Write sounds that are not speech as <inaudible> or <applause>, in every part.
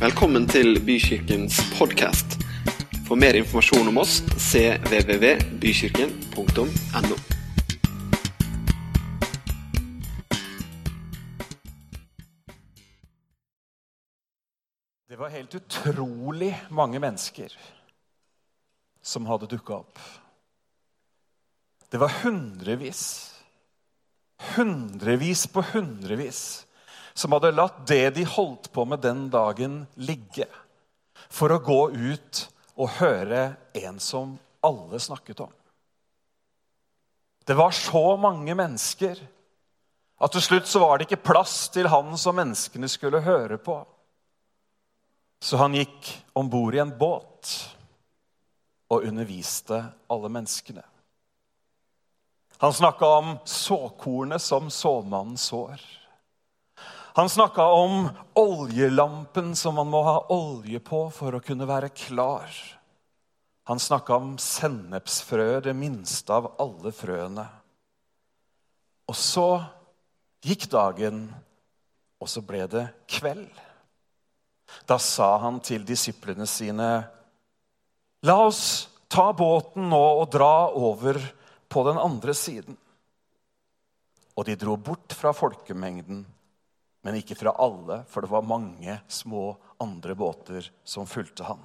Velkommen til Bykirkens podkast. For mer informasjon om oss cvvvbykirken.no. Det var helt utrolig mange mennesker som hadde dukka opp. Det var hundrevis, hundrevis på hundrevis som hadde latt det de holdt på med den dagen, ligge for å gå ut og høre en som alle snakket om. Det var så mange mennesker at til slutt så var det ikke plass til han som menneskene skulle høre på. Så han gikk om bord i en båt og underviste alle menneskene. Han snakka om såkornet som såmannen sår. Han snakka om oljelampen som man må ha olje på for å kunne være klar. Han snakka om sennepsfrøet, det minste av alle frøene. Og så gikk dagen, og så ble det kveld. Da sa han til disiplene sine, la oss ta båten nå og dra over på den andre siden. Og de dro bort fra folkemengden, men ikke fra alle, for det var mange små andre båter som fulgte han.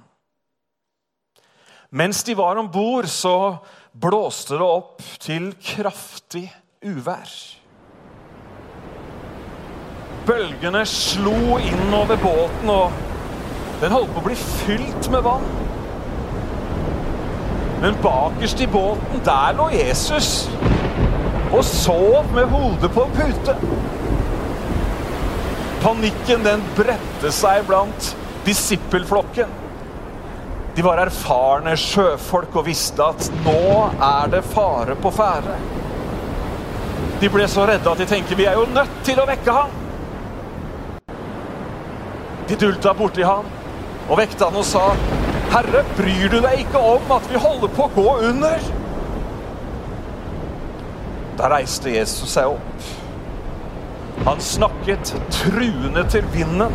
Mens de var om bord, så blåste det opp til kraftig uvær. Bølgene slo innover båten, og den holdt på å bli fylt med vann. Men bakerst i båten, der lå Jesus og sov med hodet på en pute. Panikken den bredte seg blant disippelflokken. De var erfarne sjøfolk og visste at nå er det fare på ferde. De ble så redde at de tenkte vi er jo nødt til å vekke ham. De dulta borti ham og vekte han og sa, 'Herre, bryr du deg ikke om at vi holder på å gå under?' Da reiste Jesus seg opp. Han snakket truende til vinden,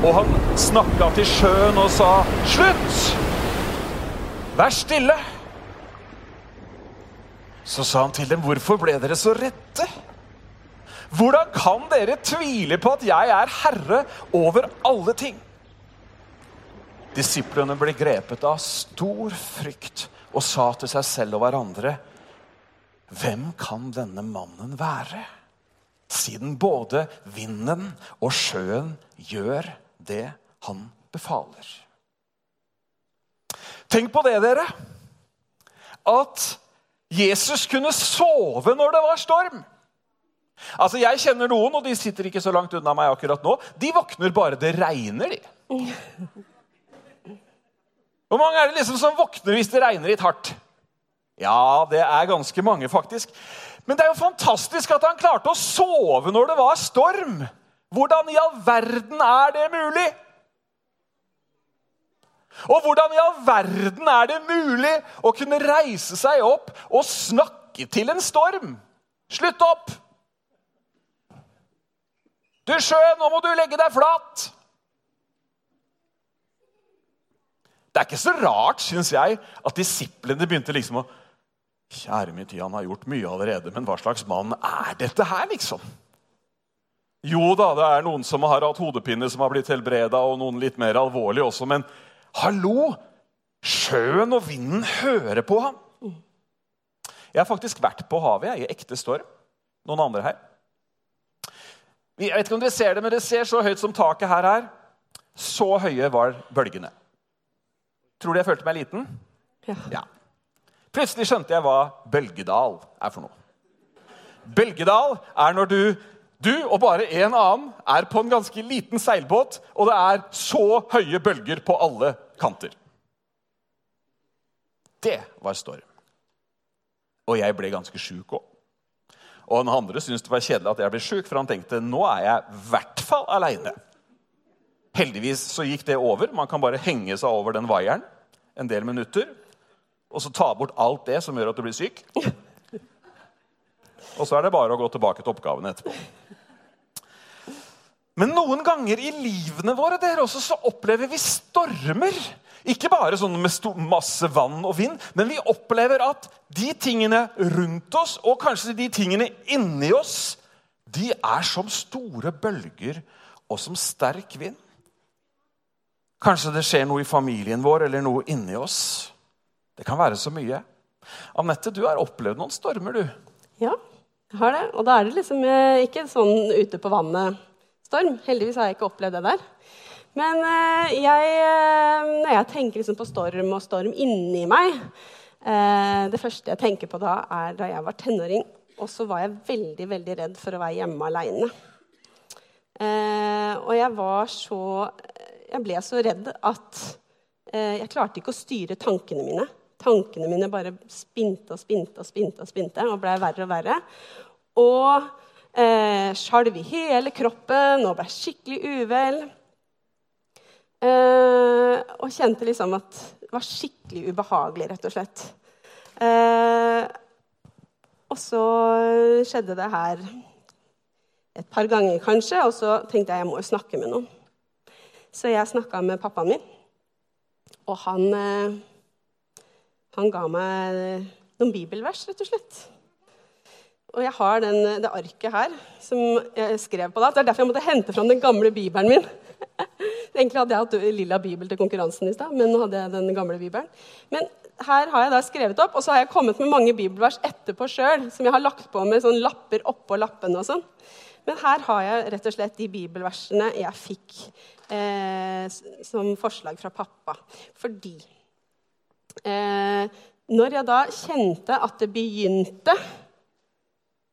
og han snakka til sjøen og sa, 'Slutt! Vær stille!' Så sa han til dem, 'Hvorfor ble dere så redde?' Hvordan kan dere tvile på at jeg er herre over alle ting? Disiplene ble grepet av stor frykt og sa til seg selv og hverandre.: Hvem kan denne mannen være? Siden både vinden og sjøen gjør det han befaler. Tenk på det, dere. At Jesus kunne sove når det var storm. Altså, Jeg kjenner noen, og de sitter ikke så langt unna meg akkurat nå. De våkner bare det regner, de. Hvor mange er det liksom som våkner hvis det regner litt hardt? Ja, det er ganske mange, faktisk. Men det er jo fantastisk at han klarte å sove når det var storm. Hvordan i all verden er det mulig? Og hvordan i all verden er det mulig å kunne reise seg opp og snakke til en storm? Slutt opp! Du sjø, nå må du legge deg flat! Det er ikke så rart, syns jeg, at disiplene begynte liksom å Kjære min tid, han har gjort mye allerede, men hva slags mann er dette her, liksom? Jo da, det er noen som har hatt hodepine som har blitt helbreda, og noen litt mer alvorlig også, men hallo! Sjøen og vinden hører på ham. Jeg har faktisk vært på havet jeg, i ekte storm. Noen andre her? Jeg vet ikke om dere ser det, men dere ser så høyt som taket her er. Så høye var bølgene. Tror du jeg følte meg liten? Ja. ja. Plutselig skjønte jeg hva bølgedal er for noe. Bølgedal er når du, du og bare en annen er på en ganske liten seilbåt, og det er så høye bølger på alle kanter. Det var storm. Og jeg ble ganske sjuk òg. Og den andre syntes det var kjedelig at jeg ble sjuk, for han tenkte nå er jeg i hvert fall aleine. Heldigvis så gikk det over. Man kan bare henge seg over den vaieren en del minutter. Og så ta bort alt det som gjør at du blir syk. Og så er det bare å gå tilbake til oppgavene etterpå. Men noen ganger i livene våre dere også, så opplever vi stormer. Ikke bare sånn med masse vann og vind, men vi opplever at de tingene rundt oss, og kanskje de tingene inni oss, de er som store bølger og som sterk vind. Kanskje det skjer noe i familien vår eller noe inni oss. Det kan være så mye. Anette, du har opplevd noen stormer, du. Ja, jeg har det. Og da er det liksom eh, ikke sånn ute på vannet-storm. Heldigvis har jeg ikke opplevd det der. Men eh, jeg, eh, når jeg tenker liksom på storm og storm inni meg Det første jeg tenker på da, er da jeg var tenåring. Og så var jeg veldig, veldig redd for å være hjemme aleine. Og jeg var så Jeg ble så redd at jeg klarte ikke å styre tankene mine. Tankene mine bare spinte og spinte og spinte og spinte og blei verre og verre. Og eh, skjalv i hele kroppen og blei skikkelig uvel. Eh, og kjente liksom at det var skikkelig ubehagelig, rett og slett. Eh, og så skjedde det her et par ganger, kanskje, og så tenkte jeg jeg må jo snakke med noen. Så jeg snakka med pappaen min, og han eh, han ga meg noen bibelvers, rett og slett. Og jeg har den, det arket her som jeg skrev på da. Det er derfor jeg måtte hente fram den gamle bibelen min. <laughs> Egentlig hadde jeg hatt lilla bibel til konkurransen i stad, men nå hadde jeg den gamle bibelen. Men her har jeg da skrevet opp, og så har jeg kommet med mange bibelvers etterpå sjøl, som jeg har lagt på med sånn lapper oppå lappene og sånn. Men her har jeg rett og slett de bibelversene jeg fikk eh, som forslag fra pappa. Fordi Eh, når jeg da kjente at det begynte,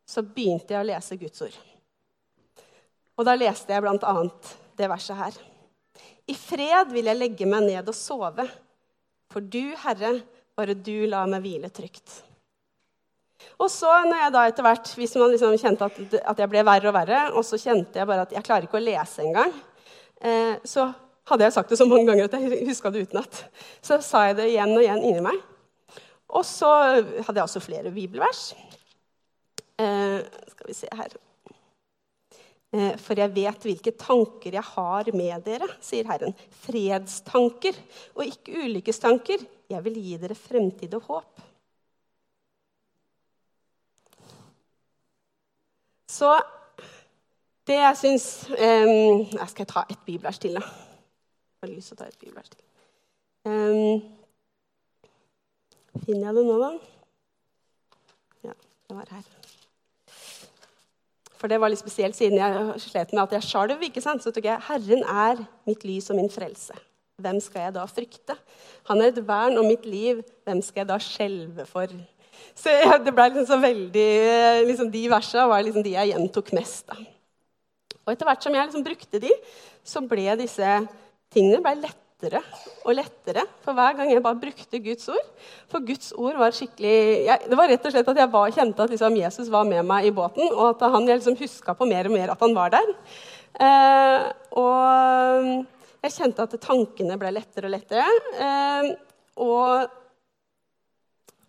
så begynte jeg å lese Guds ord. Og da leste jeg bl.a. det verset her. I fred vil jeg legge meg ned og sove, for du, Herre, bare du la meg hvile trygt. Og så når jeg da etter hvert, Hvis man liksom kjente at, at, jeg ble verre og verre, og så kjente jeg bare at jeg klarer ikke å lese engang, eh, så hadde jeg sagt det så mange ganger at jeg huska det utenat. Så sa jeg det igjen og igjen inni meg. Og så hadde jeg også flere bibelvers. Eh, skal vi se her eh, For jeg vet hvilke tanker jeg har med dere, sier Herren. Fredstanker og ikke ulykkestanker. Jeg vil gi dere fremtid og håp. Så det jeg syns eh, Jeg skal ta et bibelvers til, da Jeg har lyst til å ta et bibelvers til. Um, finner jeg det nå, da? Ja, det var her. For det var litt spesielt, siden jeg slet med at jeg sjalv. ikke sant? Så tok jeg 'Herren er mitt lys og min frelse'. Hvem skal jeg da frykte? Han er et vern om mitt liv. Hvem skal jeg da skjelve for? Så Det ble liksom så veldig, liksom De versene var liksom de jeg gjentok mest. da. Og etter hvert som jeg liksom brukte de, så ble disse tingene ble lettere og lettere for hver gang jeg bare brukte Guds ord. For Guds ord var skikkelig jeg, Det var rett og slett at jeg var, kjente at liksom Jesus var med meg i båten, og at han, jeg liksom huska på mer og mer at han var der. Eh, og jeg kjente at tankene ble lettere og lettere. Eh, og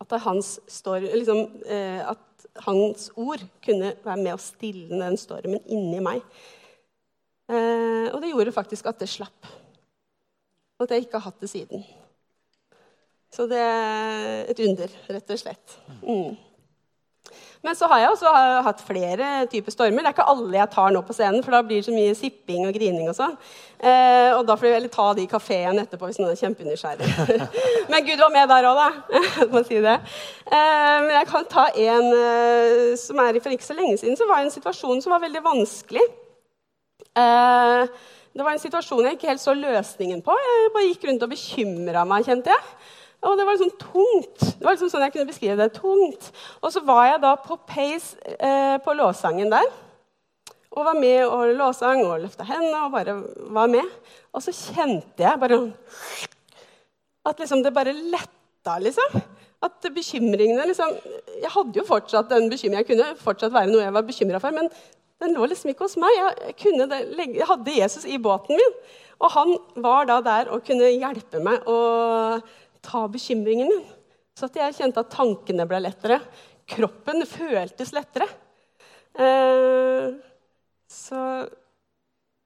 at hans, story, liksom, eh, at hans ord kunne være med å stille den stormen inni meg. Eh, og det gjorde faktisk at det slapp at jeg ikke har hatt det siden. Så det er et under, rett og slett. Mm. Men så har jeg også hatt flere typer stormer. Det er ikke alle jeg tar nå på scenen, for da blir det så mye sipping og grining og sånn. Eh, og da får jeg ta de i kafeen etterpå hvis noen er kjempenysgjerrig. <laughs> men Gud var med der òg, da. <laughs> må si det. Eh, men jeg kan ta en eh, som er for ikke så lenge siden. Så var det en situasjon som var veldig vanskelig. Eh, det var en situasjon jeg ikke helt så løsningen på. Jeg bare gikk rundt og bekymra meg, kjente jeg. Og det var liksom tungt. Det var liksom sånn jeg kunne beskrive det. tungt. Og så var jeg da på Pace eh, på låssangen der. Og var med og låsang og løfta hendene og bare var med. Og så kjente jeg bare At liksom det bare letta, liksom. At bekymringene liksom Jeg hadde jo fortsatt den bekymringen. Jeg kunne fortsatt være noe jeg var bekymra for. Men den lå liksom ikke hos meg. Jeg, det, jeg, hadde Jesus i båten min. Og han var da der og kunne hjelpe meg å ta bekymringen min. Så jeg kjente at tankene ble lettere. Kroppen føltes lettere. Eh, så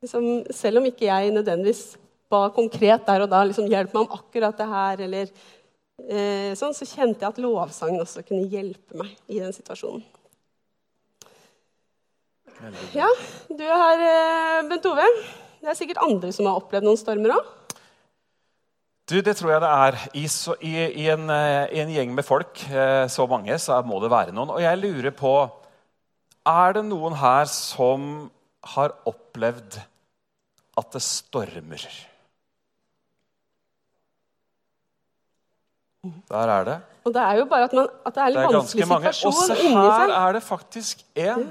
liksom, selv om ikke jeg nødvendigvis ba konkret der og da liksom, 'Hjelp meg om akkurat det her', eller eh, sånn, så kjente jeg at lovsangen også kunne hjelpe meg i den situasjonen. Ja, du er her, eh, Bent Ove. Det er sikkert andre som har opplevd noen stormer òg. Du, Det tror jeg det er. I, så, i, i, en, eh, I, en, gjeng med folk, eh, så mange, så må det være noen. Og jeg lurer på Er det noen her som har opplevd at det stormer? Der er det. Og det er jo bare at, man, at det er litt det vanskelig situasjon inni seg. Og her er det faktisk én.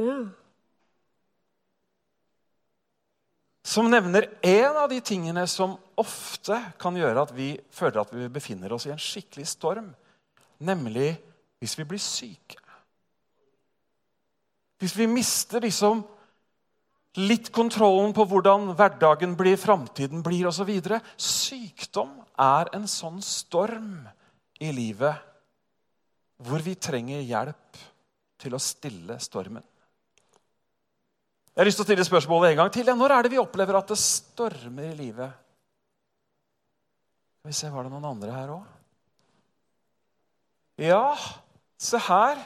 Ja. Ja. Som nevner en av de tingene som ofte kan gjøre at vi føler at vi befinner oss i en skikkelig storm, nemlig hvis vi blir syke. Hvis vi mister liksom litt kontrollen på hvordan hverdagen blir, framtiden blir osv. Sykdom er en sånn storm i livet hvor vi trenger hjelp til å stille stormen. Jeg har lyst til å stille spørsmålet en gang til. Når er det vi opplever at det stormer i livet? Skal vi se, Var det noen andre her òg? Ja, se her.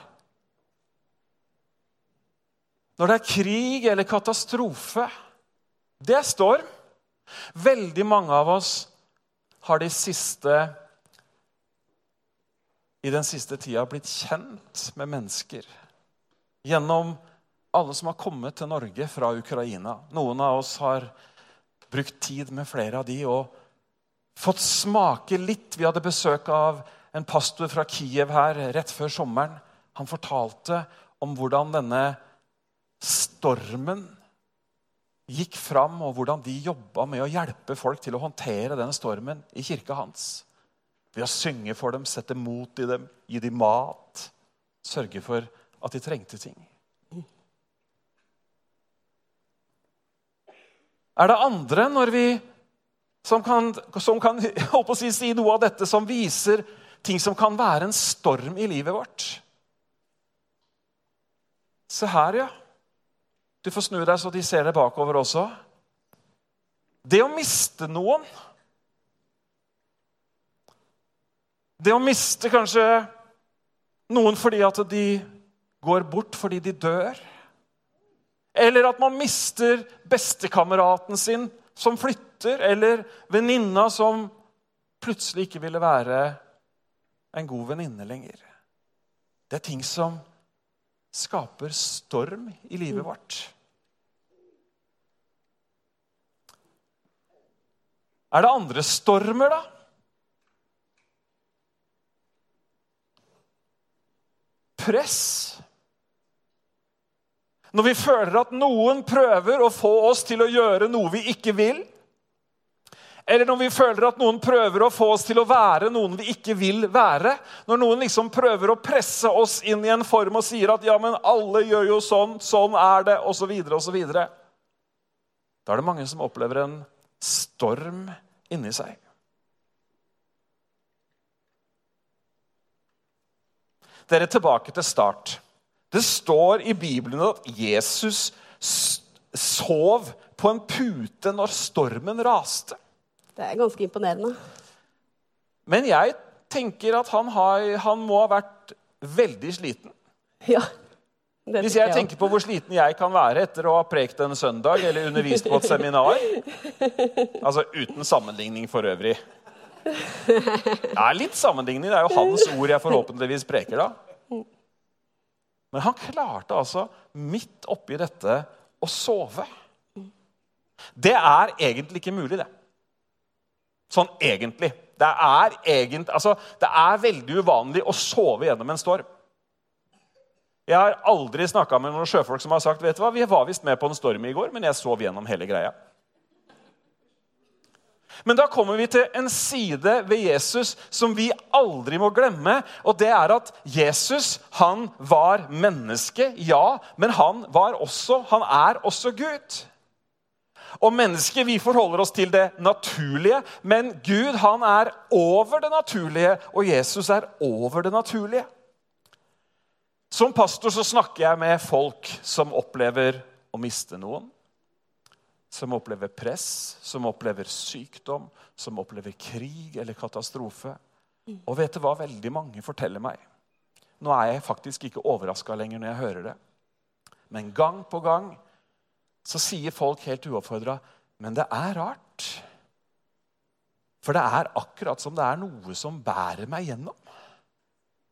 Når det er krig eller katastrofe. Det er storm. Veldig mange av oss har de siste i den siste tida blitt kjent med mennesker gjennom alle som har kommet til Norge fra Ukraina. Noen av oss har brukt tid med flere av de og fått smake litt. Vi hadde besøk av en pastor fra Kiev her rett før sommeren. Han fortalte om hvordan denne stormen gikk fram, og hvordan de jobba med å hjelpe folk til å håndtere denne stormen i kirka hans. Ved å synge for dem, sette mot i dem, gi dem mat, sørge for at de trengte ting. Er det andre når vi, som kan, som kan <laughs> si, si noe av dette som viser ting som kan være en storm i livet vårt? Se her, ja. Du får snu deg så de ser deg bakover også. Det å miste noen Det å miste kanskje noen fordi at de går bort fordi de dør. Eller at man mister bestekameraten sin som flytter, eller venninna som plutselig ikke ville være en god venninne lenger. Det er ting som skaper storm i livet vårt. Er det andre stormer, da? Press. Når vi føler at noen prøver å få oss til å gjøre noe vi ikke vil. Eller når vi føler at noen prøver å få oss til å være noen vi ikke vil være. Når noen liksom prøver å presse oss inn i en form og sier at ja, men alle gjør jo sånn, sånn er det, osv., osv. Da er det mange som opplever en storm inni seg. Dere tilbake til start. Det står i Bibelen at Jesus sov på en pute når stormen raste. Det er ganske imponerende. Men jeg tenker at han, har, han må ha vært veldig sliten. Ja, Hvis jeg tenker på hvor sliten jeg kan være etter å ha prekt en søndag eller undervist på et seminar Altså uten sammenligning for øvrig. Ja, litt sammenligning. Det er jo hans ord jeg forhåpentligvis preker da. Men han klarte altså midt oppi dette å sove. Det er egentlig ikke mulig, det. Sånn egentlig. Det er, egentlig, altså, det er veldig uvanlig å sove gjennom en storm. Jeg har aldri snakka med noen sjøfolk som har sagt vet du hva, vi var visst med på en storm i går, men jeg sov gjennom hele greia. Men da kommer vi til en side ved Jesus som vi aldri må glemme. Og det er at Jesus han var menneske, ja, men han, var også, han er også Gud. Og mennesket, vi forholder oss til det naturlige, men Gud han er over det naturlige, og Jesus er over det naturlige. Som pastor så snakker jeg med folk som opplever å miste noen. Som opplever press, som opplever sykdom, som opplever krig eller katastrofe. Og vet du hva veldig mange forteller meg? Nå er jeg faktisk ikke overraska lenger når jeg hører det. Men gang på gang så sier folk helt uoppfordra Men det er rart. For det er akkurat som det er noe som bærer meg gjennom.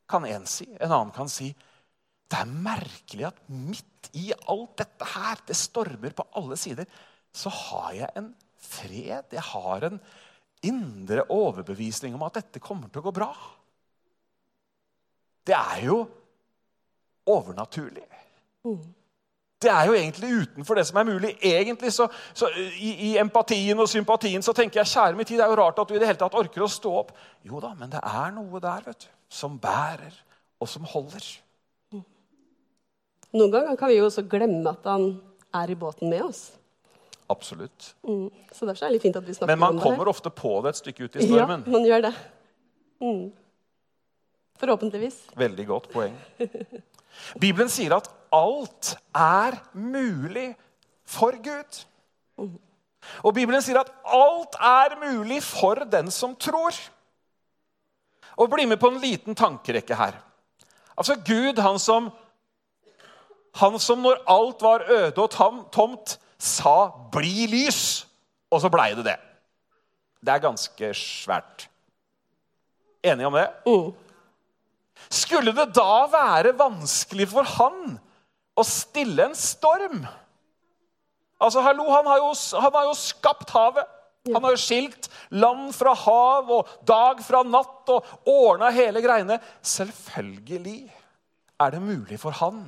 Kan én si. En annen kan si det er merkelig at midt i alt dette her, det stormer på alle sider, så har jeg en fred. Jeg har en indre overbevisning om at dette kommer til å gå bra. Det er jo overnaturlig. Det er jo egentlig utenfor det som er mulig. Egentlig så, så i, i, empatien og sympatien så tenker jeg kjære min tid, det er jo rart at du i det hele tatt orker å stå opp. Jo da, men det er noe der vet du, som bærer, og som holder. Noen ganger kan vi jo også glemme at han er i båten med oss. Absolutt. Mm. Så derfor er det litt fint at vi snakker Men man om det. her. kommer ofte på det et stykke ut i stormen. Ja, man gjør det. Mm. Forhåpentligvis. Veldig godt poeng. Bibelen sier at alt er mulig for Gud. Og Bibelen sier at alt er mulig for den som tror. Og bli med på en liten tankerekke her. Altså Gud, han som, han som når alt var øde og tomt, sa 'bli lys', og så blei det det. Det er ganske svært. Enige om det? Skulle det da være vanskelig for han å stille en storm? Altså, hallo, han har jo, han har jo skapt havet. Han har jo skilt land fra hav og dag fra natt og ordna hele greiene. Selvfølgelig er det mulig for han,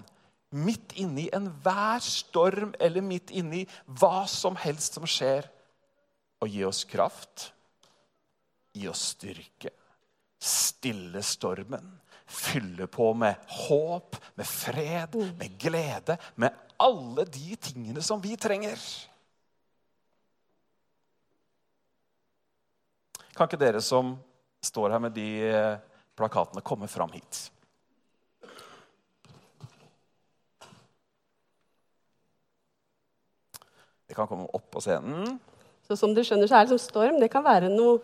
midt inni enhver storm eller midt inni hva som helst som skjer, og gi oss kraft, gi oss styrke, stille stormen, fylle på med håp, med fred, med glede, med alle de tingene som vi trenger. Kan ikke dere som står her med de eh, plakatene, komme fram hit? Vi kan komme opp på scenen. Så som du skjønner, så er liksom storm det kan være noe,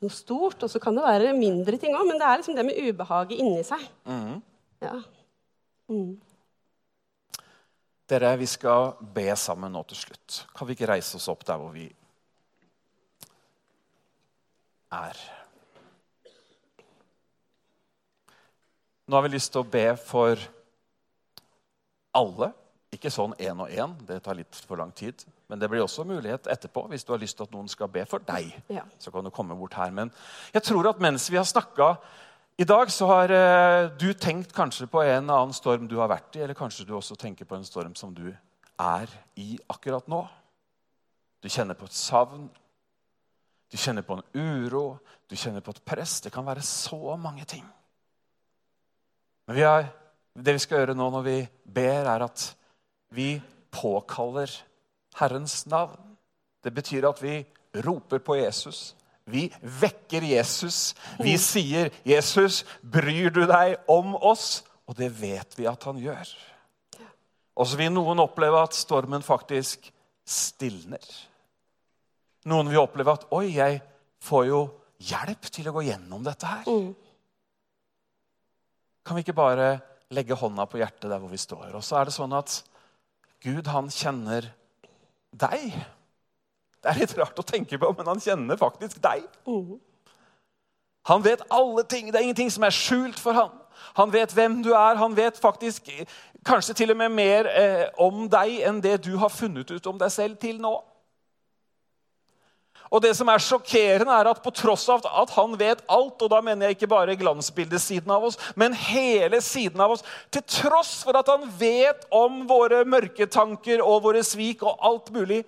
noe stort, og så kan det være mindre ting òg, men det er liksom det med ubehaget inni seg. Ja. Dere, vi skal be sammen nå til slutt. Kan vi ikke reise oss opp der hvor vi er? Nå har vi lyst til å be for alle. Ikke sånn én og én, det tar litt for lang tid. Men det blir også mulighet etterpå hvis du har lyst til at noen skal be for deg. Ja. Så kan du komme bort her. Men jeg tror at mens vi har snakka i dag, så har eh, du tenkt kanskje på en annen storm du har vært i, eller kanskje du også tenker på en storm som du er i akkurat nå. Du kjenner på et savn, du kjenner på en uro, du kjenner på et press. Det kan være så mange ting. Men vi har, det vi skal gjøre nå når vi ber, er at vi påkaller Herrens navn. Det betyr at vi roper på Jesus. Vi vekker Jesus. Vi sier, 'Jesus, bryr du deg om oss?' Og det vet vi at han gjør. Og så vil noen oppleve at stormen faktisk stilner. Noen vil oppleve at 'oi, jeg får jo hjelp til å gå gjennom dette her'. Kan vi ikke bare legge hånda på hjertet der hvor vi står? Og så er det sånn at Gud, han kjenner deg. Det er litt rart å tenke på, men han kjenner faktisk deg. Han vet alle ting. Det er ingenting som er skjult for han. Han vet hvem du er. Han vet faktisk kanskje til og med mer eh, om deg enn det du har funnet ut om deg selv til nå. Og det som er sjokkerende, er at på tross av at han vet alt, og da mener jeg ikke bare glansbildesiden av oss, men hele siden av oss, til tross for at han vet om våre mørketanker og våre svik og alt mulig,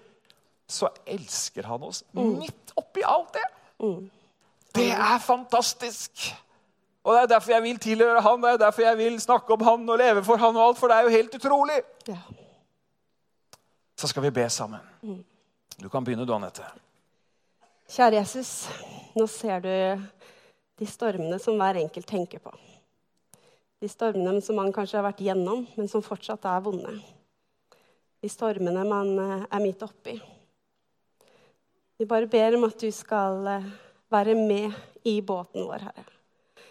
så elsker han oss midt oppi alt det. Det er fantastisk. Og Det er derfor jeg vil tilhøre han, det er derfor jeg vil snakke om han og leve for han og alt, for det er jo helt utrolig. Ja. Så skal vi be sammen. Du kan begynne, du, Anette. Kjære Jesus, nå ser du de stormene som hver enkelt tenker på. De stormene som man kanskje har vært gjennom, men som fortsatt er vonde. de stormene man eh, er midt oppi. Vi bare ber om at du skal eh, være med i båten vår, Herre.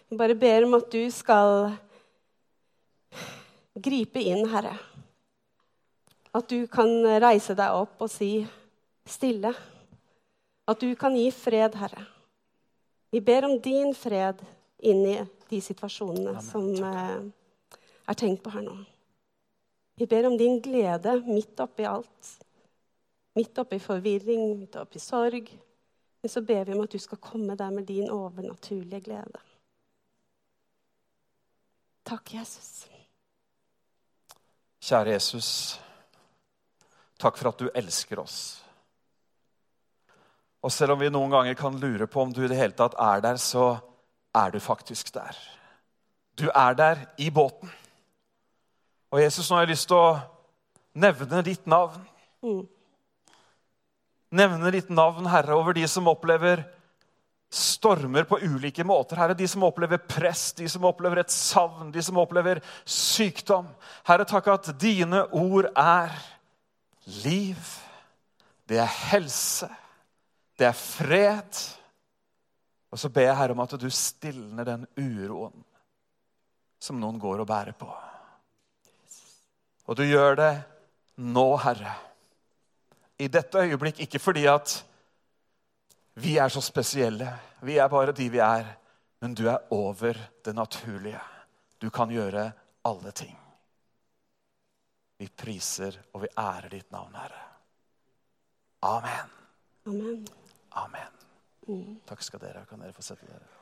Vi bare ber om at du skal gripe inn, Herre. At du kan reise deg opp og si stille. At du kan gi fred, Herre. Vi ber om din fred inn i de situasjonene Amen. som eh, er tenkt på her nå. Vi ber om din glede midt oppi alt. Midt oppi forvirring, midt oppi sorg. Men så ber vi om at du skal komme der med din overnaturlige glede. Takk, Jesus. Kjære Jesus, takk for at du elsker oss. Og selv om vi noen ganger kan lure på om du i det hele tatt er der, så er du faktisk der. Du er der i båten. Og Jesus, nå har jeg lyst til å nevne ditt navn. Mm. Nevne ditt navn, Herre, over de som opplever stormer på ulike måter. Herre, de som opplever press, de som opplever et savn, de som opplever sykdom. Herre, takk at dine ord er liv, det er helse, det er fred. Og så ber jeg Herre om at du stilner den uroen som noen går og bærer på. Og du gjør det nå, Herre. I dette øyeblikk, ikke fordi at vi er så spesielle. Vi er bare de vi er. Men du er over det naturlige. Du kan gjøre alle ting. Vi priser og vi ærer ditt navn, Herre. Amen. Amen. Amen. Takk skal dere ha. Kan dere få sette dere.